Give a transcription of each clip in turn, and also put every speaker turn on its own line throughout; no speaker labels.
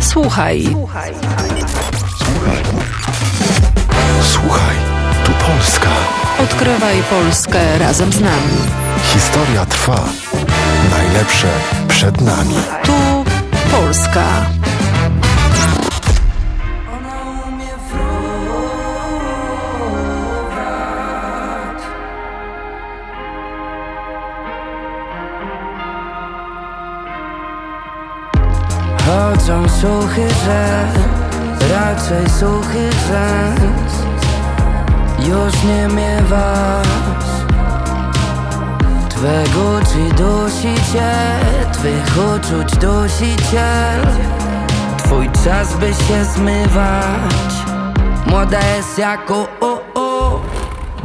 Słuchaj.
Słuchaj. Słuchaj, tu Polska.
Odkrywaj Polskę razem z nami.
Historia trwa. Najlepsze przed nami.
Tu Polska.
Chodzą suchy rzek, raczej suchy rzęs Już nie miewasz. Twego czy dusi cię, twych uczuć dusiciel Twój czas by się zmywać. Młoda jest jak u, u, u.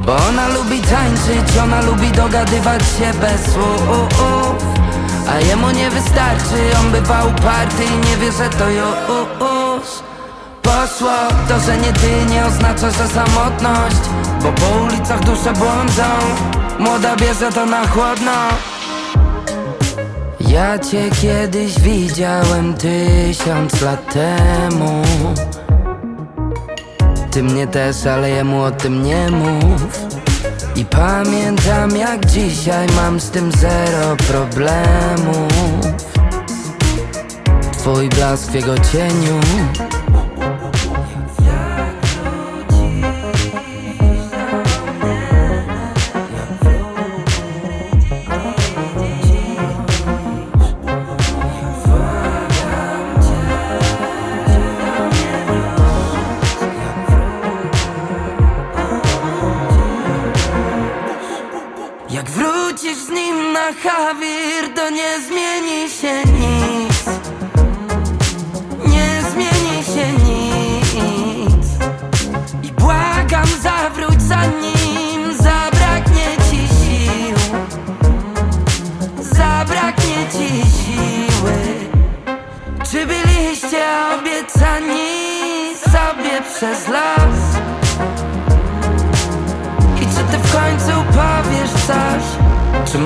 Bo ona lubi tańczyć, ona lubi dogadywać się bez słów a jemu nie wystarczy, on bywa uparty i nie wie, że to już Poszło, to, że nie ty nie oznacza, że samotność Bo po ulicach dusze błądzą. Młoda bierze to na chłodno. Ja cię kiedyś widziałem tysiąc lat temu. Ty mnie też, ale jemu o tym nie mów i pamiętam jak dzisiaj mam z tym zero problemów Twój blask w jego cieniu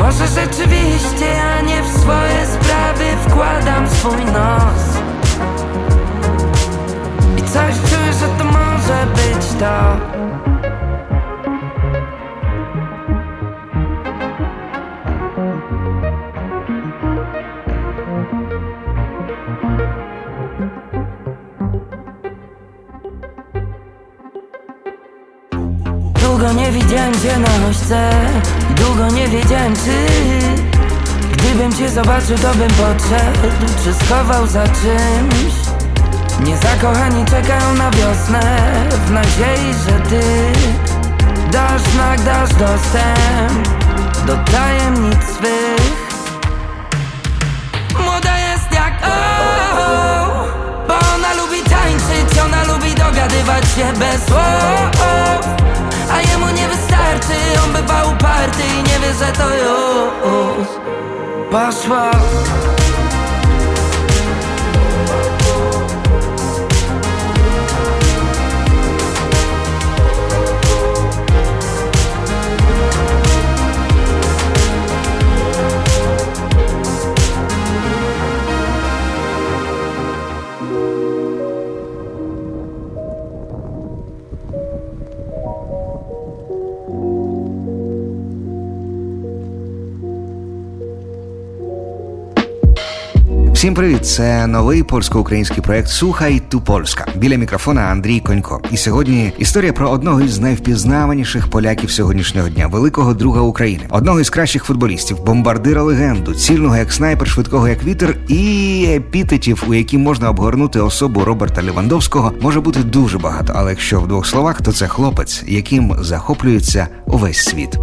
może rzeczywiście ja nie w swoje sprawy wkładam swój nos? I coś czuję, że to może być to Długo nie widziałem cię na ośce I długo nie wiedziałem czy Gdybym cię zobaczył to bym podszedł Czy schował za czymś. Niezakochani czekają na wiosnę W nadziei, że ty Dasz znak, dasz dostęp Do tajemnic swych. Młoda jest jak o, Bo ona lubi tańczyć, ona lubi dogadywać się bez słów nie wystarczy, on bywa uparty i nie wie, że to już Poszło
Всім привіт! Це новий польсько-український проект Сухай ту Польська. Біля мікрофона Андрій Конько. І сьогодні історія про одного із найвпізнаваніших поляків сьогоднішнього дня, великого друга України, одного із кращих футболістів, бомбардира легенду, цільного як снайпер, швидкого як вітер, і епітетів, у які можна обгорнути особу Роберта Левандовського, може бути дуже багато. Але якщо в двох словах, то це хлопець, яким захоплюється увесь світ.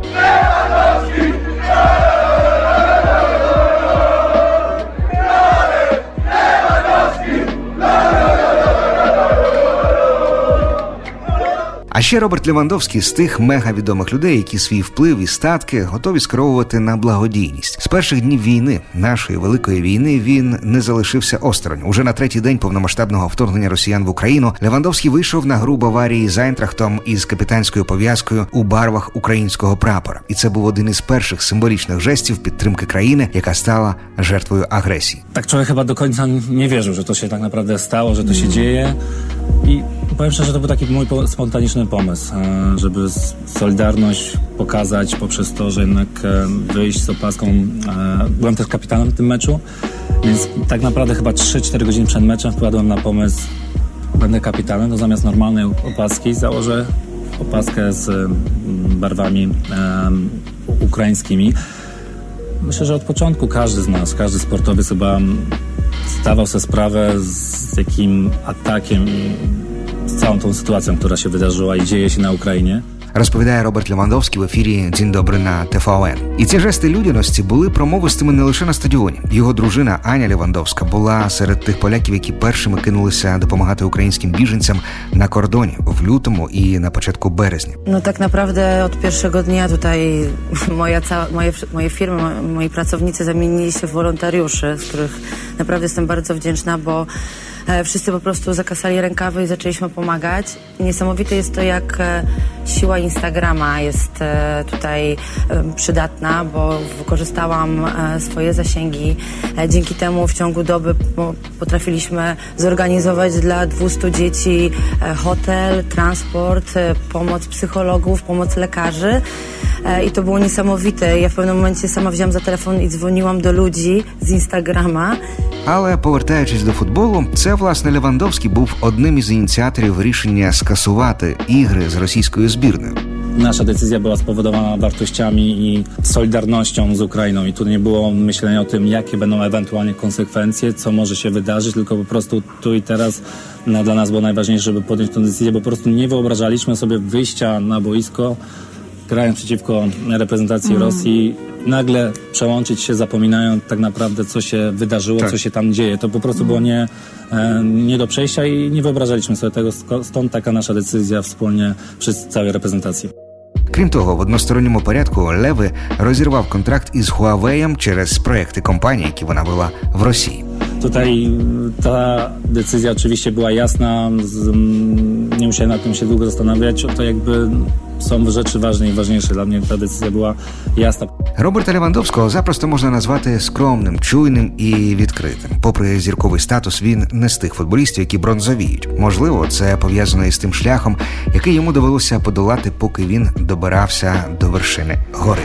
А ще Роберт Левандовський з тих мегавідомих людей, які свій вплив і статки готові скеровувати на благодійність. З перших днів війни, нашої великої війни, він не залишився осторонь. Уже на третій день повномасштабного вторгнення росіян в Україну Левандовський вийшов на гру Баварії з Айнтрахтом із капітанською пов'язкою у барвах українського прапора. І це був один із перших символічних жестів підтримки країни, яка стала жертвою агресії.
tak człowiek chyba do końca nie wierzył, że to się tak naprawdę stało, że to się dzieje. I powiem szczerze, to był taki mój po- spontaniczny pomysł, e, żeby Solidarność pokazać poprzez to, że jednak e, wyjść z opaską. e, Byłem też kapitanem w tym meczu, więc tak naprawdę chyba 3-4 godziny przed meczem wpadłem na pomysł, będę kapitanem, to zamiast normalnej opaski założę opaskę z barwami ukraińskimi. Myślę, że od początku każdy z nas, każdy sportowiec chyba zdawał sobie sprawę z jakim atakiem z całą tą sytuacją, która się wydarzyła i dzieje się na Ukrainie.
Розповідає Роберт Левандовський в ефірі Дзінь добре на ТФОН. І ці жести людяності були промовистими не лише на стадіоні. Його дружина Аня Левандовська була серед тих поляків, які першими кинулися допомагати українським біженцям на кордоні в lutому і на початку березня.
No tak naprawdę od pierwszego dnia tutaj moja cała, moje, moje firmy, mo- moi pracownicy zamienili się w wolontariuszy, z których naprawdę jestem bardzo wdzięczna, bo wszyscy po prostu zakasali rękawy i zaczęliśmy pomagać. Niesamowite jest to, jak e, siła Instagrama jest e, tutaj e, przydatna, bo wykorzystałam e, swoje zasięgi. E, Dzięki temu w ciągu doby po- potrafiliśmy zorganizować dla 200 dzieci e, hotel, transport, e, pomoc psychologów, pomoc lekarzy. E, I to było niesamowite. Ja w pewnym momencie sama wzięłam za telefon i dzwoniłam do ludzi z Instagrama.
Але повертаючись до футболу, це власне Левандовський був одним із ініціаторів рішення скасувати ігри з російською збірною.
Nasza decyzja była spowodowana wartościami i solidarnością z Ukrainą i tu nie było myślenia o tym, jakie będą ewentualnie konsekwencje, co może się wydarzyć, tylko po prostu tu i teraz no, dla nas było najważniejsze, żeby podjąć tę decyzję, bo po prostu nie wyobrażaliśmy sobie wyjścia na boisko, grając przeciwko reprezentacji Rosji, nagle przełączyć się, zapominając tak naprawdę, co się wydarzyło,
Tak.
co się tam dzieje. To po prostu było nie, e, nie do przejścia i nie wyobrażaliśmy sobie tego, sko- stąd taka nasza decyzja wspólnie przez całej reprezentacji.
Крім того, в односторонньому порядку Леви розірвав контракт із Huawei через проекти компанії, які вона вела в Росії.
Tutaj mm, ta decyzja oczywiście była jasna, nie musiałem nad tym się długo zastanawiać, to jakby są rzeczy ważne i ważniejsze. Dla mnie ta decyzja była jasna.
Роберта Левандовського запросто можна назвати скромним, чуйним і відкритим. Попри зірковий статус, він не з тих футболістів, які бронзовіють. Можливо, це пов'язано із тим шляхом, який йому довелося подолати, поки він добирався до вершини гори.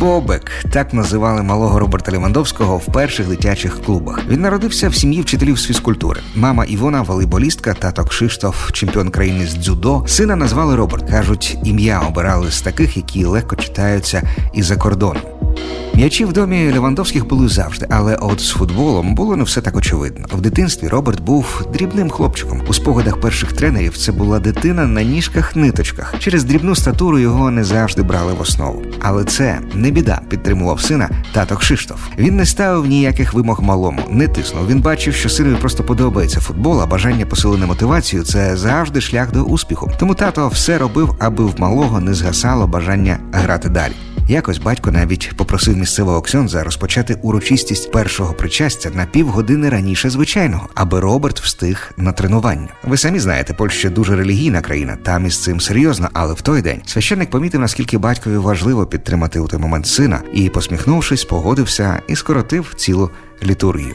Бобек так називали малого Роберта Лівандовського в перших дитячих клубах. Він народився в сім'ї вчителів з фізкультури. Мама Івона волейболістка, тато Кшиштоф, чемпіон країни з дзюдо. Сина назвали Роберт. кажуть, ім'я обирали з таких, які легко читаються і за кордоном. М'ячі в домі Левандовських були завжди, але от з футболом було не все так очевидно. В дитинстві Роберт був дрібним хлопчиком. У спогадах перших тренерів це була дитина на ніжках-ниточках. Через дрібну статуру його не завжди брали в основу. Але це не біда, підтримував сина тато Кшиштоф. Він не ставив ніяких вимог малому, не тиснув. Він бачив, що синові просто подобається футбол, а бажання посилити мотивацію це завжди шлях до успіху. Тому тато все робив, аби в малого не згасало бажання грати далі. Якось батько навіть попросив місцевого ксьонза розпочати урочистість першого причастя на півгодини раніше звичайного, аби Роберт встиг на тренування. Ви самі знаєте, Польща дуже релігійна країна, там із цим серйозно, але в той день священник помітив, наскільки батькові важливо підтримати у той момент сина, і, посміхнувшись, погодився і скоротив цілу літургію.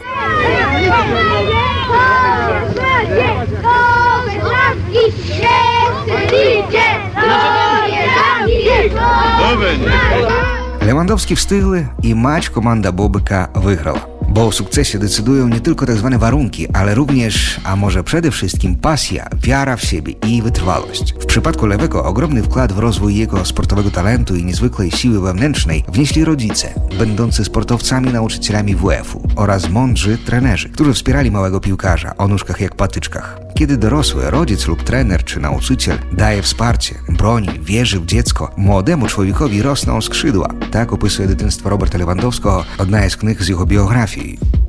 Левандовські встигли, і матч команда Бобика виграла. Bo o sukcesie decydują nie tylko tak zwane warunki, ale również, a może przede wszystkim pasja, wiara w siebie i wytrwałość. W przypadku Lewego ogromny wkład w rozwój jego sportowego talentu i niezwykłej siły wewnętrznej wnieśli rodzice, będący sportowcami nauczycielami WF-u oraz mądrzy trenerzy, którzy wspierali małego piłkarza o nóżkach jak patyczkach. Kiedy dorosły, rodzic lub trener czy nauczyciel daje wsparcie, broni, wierzy w dziecko, młodemu człowiekowi rosną skrzydła. Tak opisuje
dytynstwo Roberta Lewandowskiego, odna z z
jego biografii.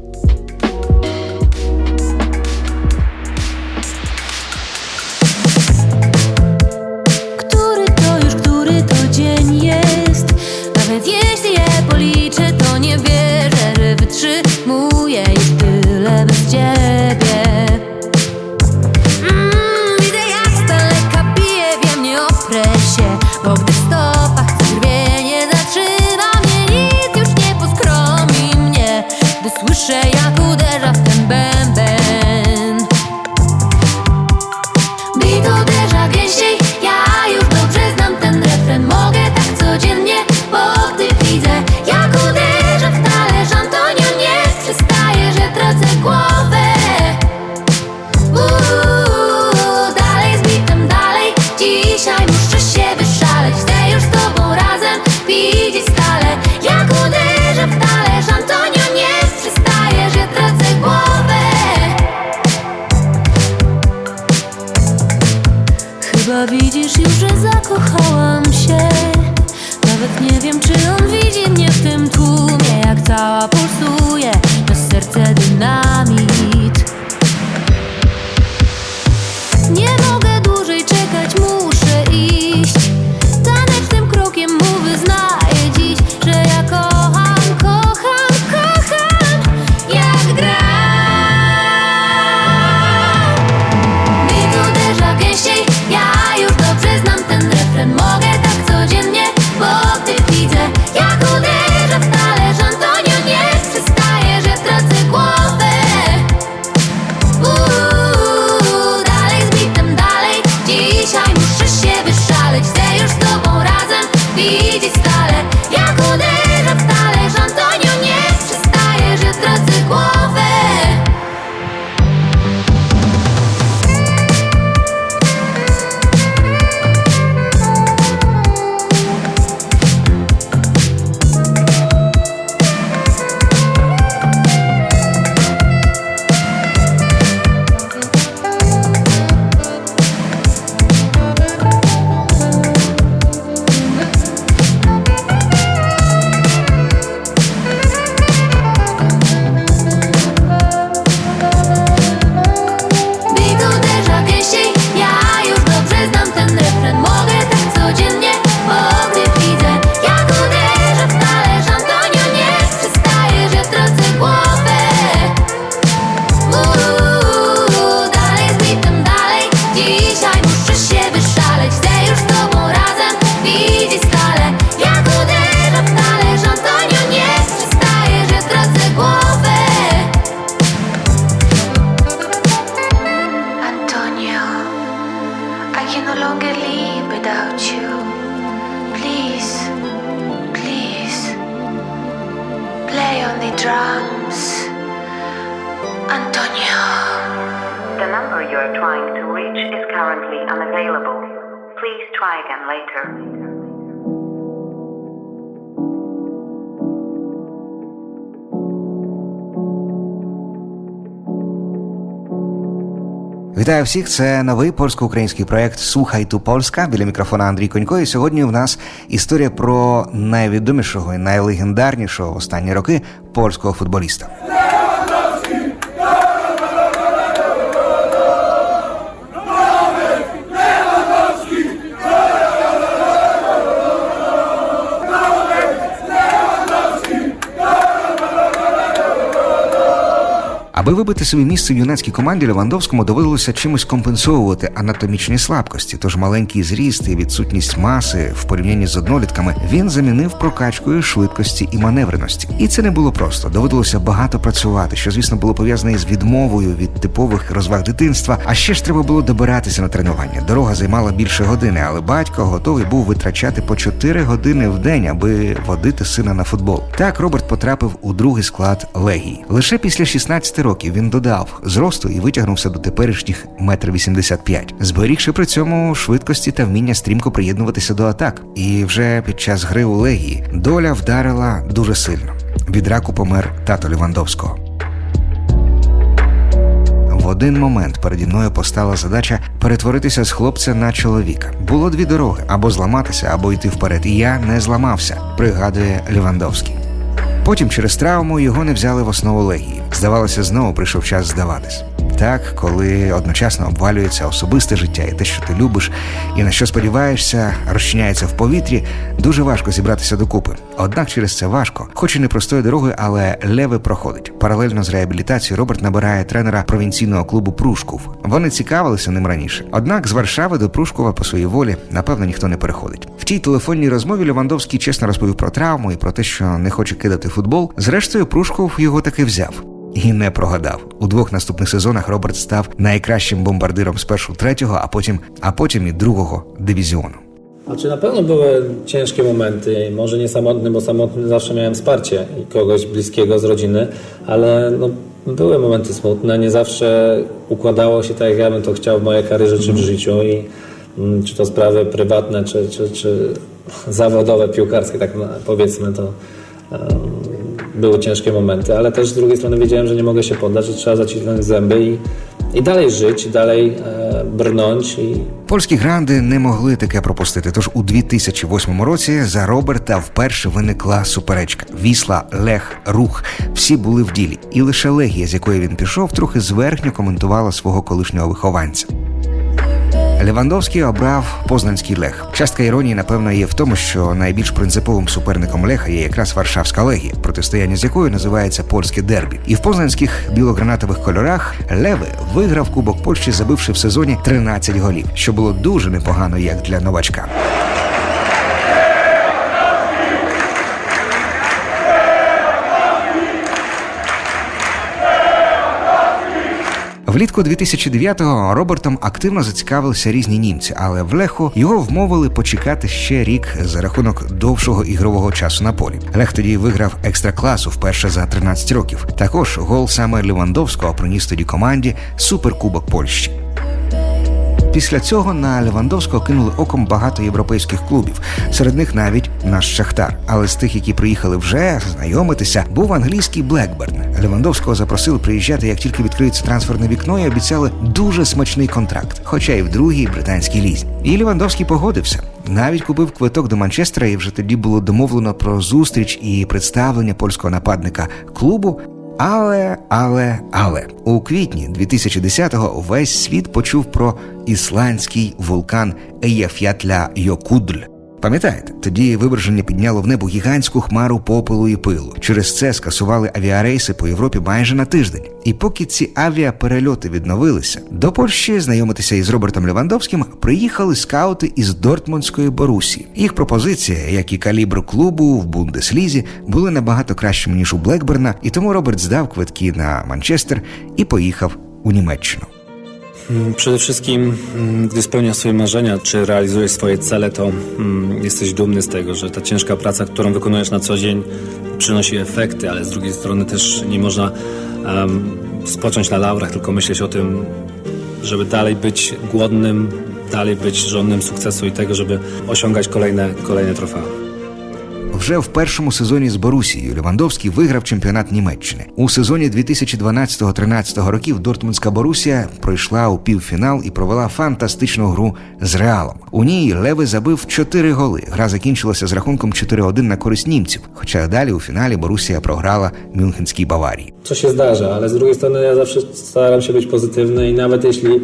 Вітаю всіх! Це новий польсько-український проект Слухай ту Польська біля мікрофона Андрій Конько. І сьогодні в нас історія про найвідомішого і найлегендарнішого в останні роки польського футболіста. Аби вибити собі місце в юнацькій команді, Левандовському доводилося чимось компенсовувати анатомічні слабкості. Тож маленький зріст і відсутність маси в порівнянні з однолітками він замінив прокачкою швидкості і маневреності. І це не було просто. Доводилося багато працювати, що звісно було пов'язане із відмовою від типових розваг дитинства. А ще ж треба було добиратися на тренування. Дорога займала більше години, але батько готовий був витрачати по 4 години в день, аби водити сина на футбол. Так Роберт потрапив у другий склад легії. Лише після 16 років він додав зросту і витягнувся до теперішніх метр 85, зберігши при цьому швидкості та вміння стрімко приєднуватися до атак. І вже під час гри у легії доля вдарила дуже сильно. Від раку помер тато Лівандовського. в один момент переді мною постала задача перетворитися з хлопця на чоловіка. Було дві дороги: або зламатися, або йти вперед. І я не зламався, пригадує Лівандовський. Потім через травму його не взяли в основу легії. Здавалося, знову прийшов час здаватись. Так, коли одночасно обвалюється особисте життя і те, що ти любиш, і на що сподіваєшся, розчиняється в повітрі, дуже важко зібратися докупи. Однак через це важко, хоч і не простою дорогою, але леви проходить. Паралельно з реабілітацією Роберт набирає тренера провінційного клубу Прушков. Вони цікавилися ним раніше. Однак з Варшави до Прушкова по своїй волі, напевно, ніхто не переходить. В тій телефонній розмові Левандовський чесно розповів про травму і про те, що не хоче кидати футбол. Зрештою, Прушков його таки взяв. І не прогадав. У двох наступних сезонах Роберт став найкращим бомбардиром спершу третього, а потім, а потім і другого дивізіону.
Znaczy na pewno były ciężkie momenty, może nie samotny, bo samotny zawsze miałem wsparcie i kogoś bliskiego z rodziny, ale no, były momenty smutne, nie zawsze układało się tak, jak ja bym to chciał w mojej karierze czy w życiu i mm, czy to sprawy prywatne, czy, czy, czy zawodowe, piłkarskie, tak na- powiedzmy, to em, były ciężkie momenty, ale też z drugiej strony wiedziałem, że nie mogę się poddać, że trzeba zacisnąć zęby i, i dalej żyć, dalej e, brnąć i,
Польські гранди не могли таке пропустити. Тож у 2008 році за Роберта вперше виникла суперечка. Вісла, Лех, Рух всі були в ділі, і лише легія, з якої він пішов, трохи зверхньо коментувала свого колишнього вихованця. Левандовський обрав познанський лех. Частка іронії, напевно, є в тому, що найбільш принциповим суперником Леха є якраз Варшавська легія, протистояння з якою називається польське дербі. І в познанських білогранатових кольорах Леви виграв Кубок Польщі, забивши в сезоні 13 голів, що було дуже непогано як для новачка. Влітку 2009-го Робертом активно зацікавилися різні німці, але в Леху його вмовили почекати ще рік за рахунок довшого ігрового часу на полі. Лех тоді виграв екстракласу вперше за 13 років. Також гол саме Левандовського приніс тоді команді суперкубок Польщі. Після цього на Левандовського кинули оком багато європейських клубів, серед них навіть наш Шахтар. Але з тих, які приїхали вже знайомитися, був англійський Блекберн. Левандовського запросили приїжджати, як тільки відкриється трансферне вікно, і обіцяли дуже смачний контракт, хоча й в другій британській лізі. І Левандовський погодився. Навіть купив квиток до Манчестера, і вже тоді було домовлено про зустріч і представлення польського нападника клубу. Але, але, але у квітні 2010-го весь світ почув про ісландський вулкан Еяф'ятля Йокудль. Пам'ятаєте, тоді виверження підняло в небо гігантську хмару попелу і пилу. Через це скасували авіарейси по Європі майже на тиждень. І поки ці авіаперельоти відновилися, до Польщі знайомитися із Робертом Левандовським приїхали скаути із Дортмундської Борусі. Їх пропозиція, як і калібр клубу в Бундеслізі, були набагато кращими ніж у Блекберна, і тому Роберт здав квитки на Манчестер і поїхав у Німеччину.
Mm, Przede wszystkim, mm, gdy spełniasz swoje marzenia, czy realizujesz swoje cele, to mm, jesteś dumny z tego, że ta ciężka praca, którą wykonujesz na co dzień, przynosi efekty, ale z drugiej strony też nie można spocząć na laurach, tylko myśleć o tym, żeby dalej być głodnym, dalej być żonnym sukcesu i tego, żeby osiągać kolejne, kolejne trofea.
Вже в першому сезоні з Борусією Левандовський виграв чемпіонат Німеччини. У сезоні 2012-13 років Дортмундська Борусія пройшла у півфінал і провела фантастичну гру з Реалом. У ній Леви забив 4 голи. Гра закінчилася з рахунком 4-1 на користь німців. Хоча далі у фіналі Борусія програла Мюнхенській Баварії.
Się zdarza, ale z drugiej strony ja zawsze staram się być pozytywny i nawet jeśli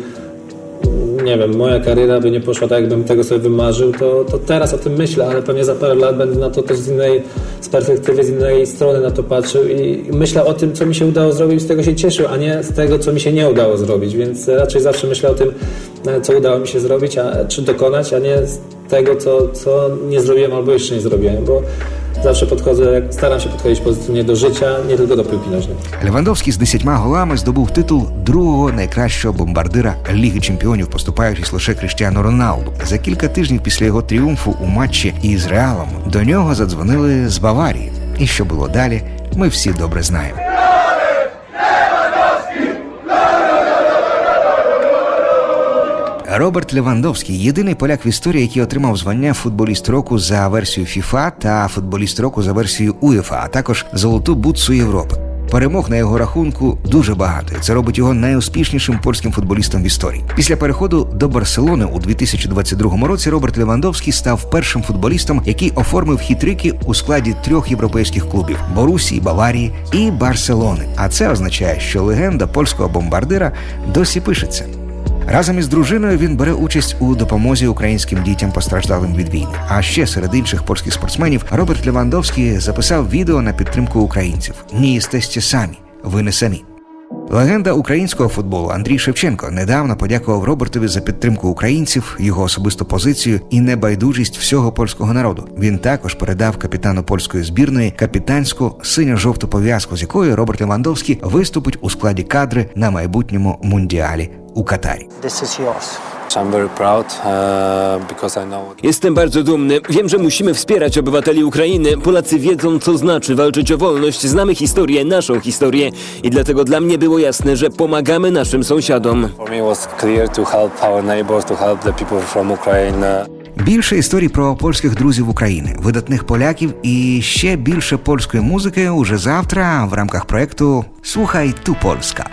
nie wiem, moja kariera by nie poszła tak, jakbym tego sobie wymarzył, to, to teraz o tym myślę, ale pewnie za parę lat będę na to też z innej z perspektywy, z innej strony na to patrzył i myślę o tym, co mi się udało zrobić, z tego się cieszył, a nie z tego, co mi się nie udało zrobić, więc raczej zawsze myślę o tym, e, co udało mi się zrobić, a, czy dokonać, a nie z tego, co, co nie zrobiłem albo jeszcze nie zrobiłem, bo zawsze podchodzę, staram się podchodzić pozytywnie do życia, nie tylko do piłki nożnej.
Левандовський з 10 голами здобув титул другого найкращого бомбардира Ліги Чемпіонів, поступаючись лише Кріштіану Роналду. За кілька тижнів після його тріумфу у матчі із Реалом до нього задзвонили з Баварії. І що було далі, ми всі добре знаємо. Роберт Левандовський єдиний поляк в історії, який отримав звання футболіст року за версією FIFA та футболіст року за версією УЄФА, а також золоту бутсу Європи. Перемог на його рахунку дуже багато. Це робить його найуспішнішим польським футболістом в історії. Після переходу до Барселони у 2022 році Роберт Левандовський став першим футболістом, який оформив хітрики у складі трьох європейських клубів Борусії, Баварії і Барселони. А це означає, що легенда польського бомбардира досі пишеться. Разом із дружиною він бере участь у допомозі українським дітям постраждалим від війни. А ще серед інших польських спортсменів Роберт Левандовський записав відео на підтримку українців. Не їстесте самі, ви не самі. Легенда українського футболу Андрій Шевченко недавно подякував Робертові за підтримку українців, його особисту позицію і небайдужість всього польського народу. Він також передав капітану польської збірної капітанську синьо-жовту пов'язку, з якою Роберт Левандовський виступить у складі кадри на майбутньому мундіалі у Катарі.
I'm very proud uh, because I know
Jestem bardzo dumny. Wiem, że musimy wspierać obywateli Ukrainy. Polacy wiedzą, co znaczy walczyć o wolność. Znamy historię, naszą historię. I dlatego dla mnie było jasne, że pomagamy naszym sąsiadom.
for me it was clear to help our neighbors, to help the people from Ukraine. uh,
Більше історій про польських друзів України, видатних поляків і ще більше польської музики уже завтра в рамках проекту Слухай ту Польська.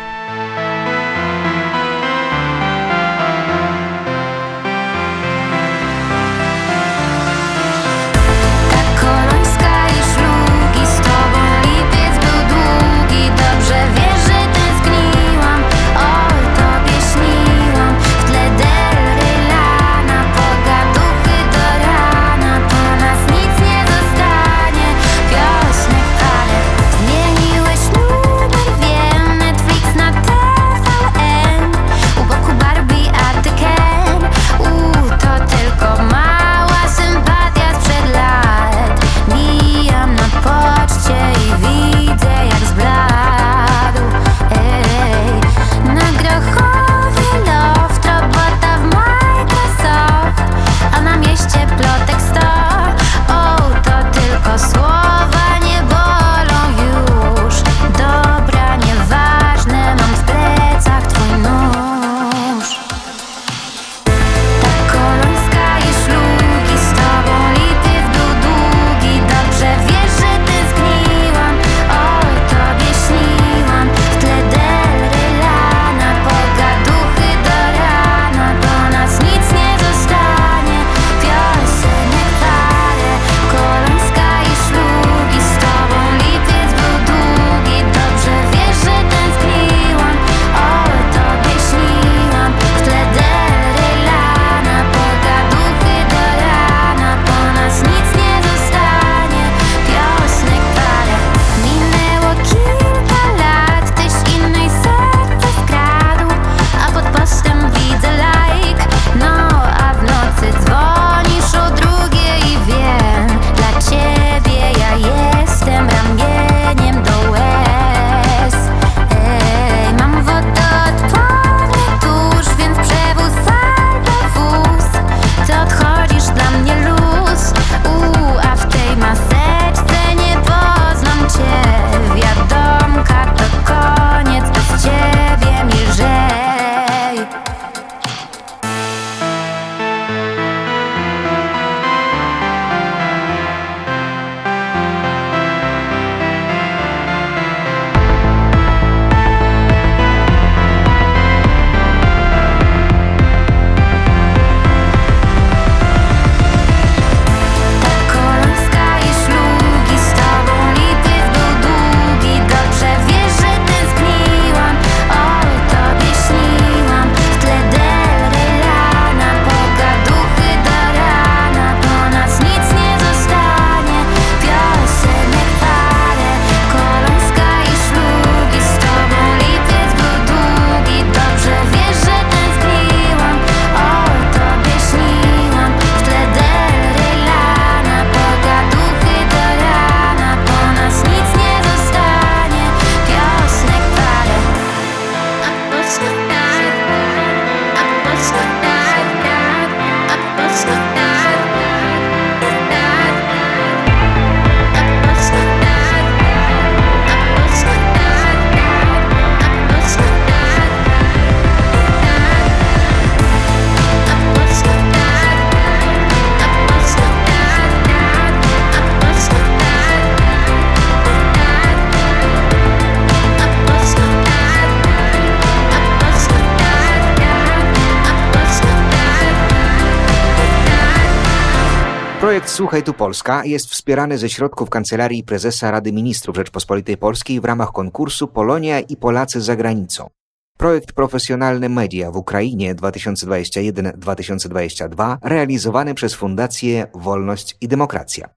Słuchaj tu Polska jest wspierany ze środków Kancelarii Prezesa Rady Ministrów Rzeczpospolitej Polskiej w ramach konkursu Polonia i Polacy za granicą. Projekt Profesjonalne Media w Ukrainie 2021-2022 realizowany przez Fundację Wolność i Demokracja.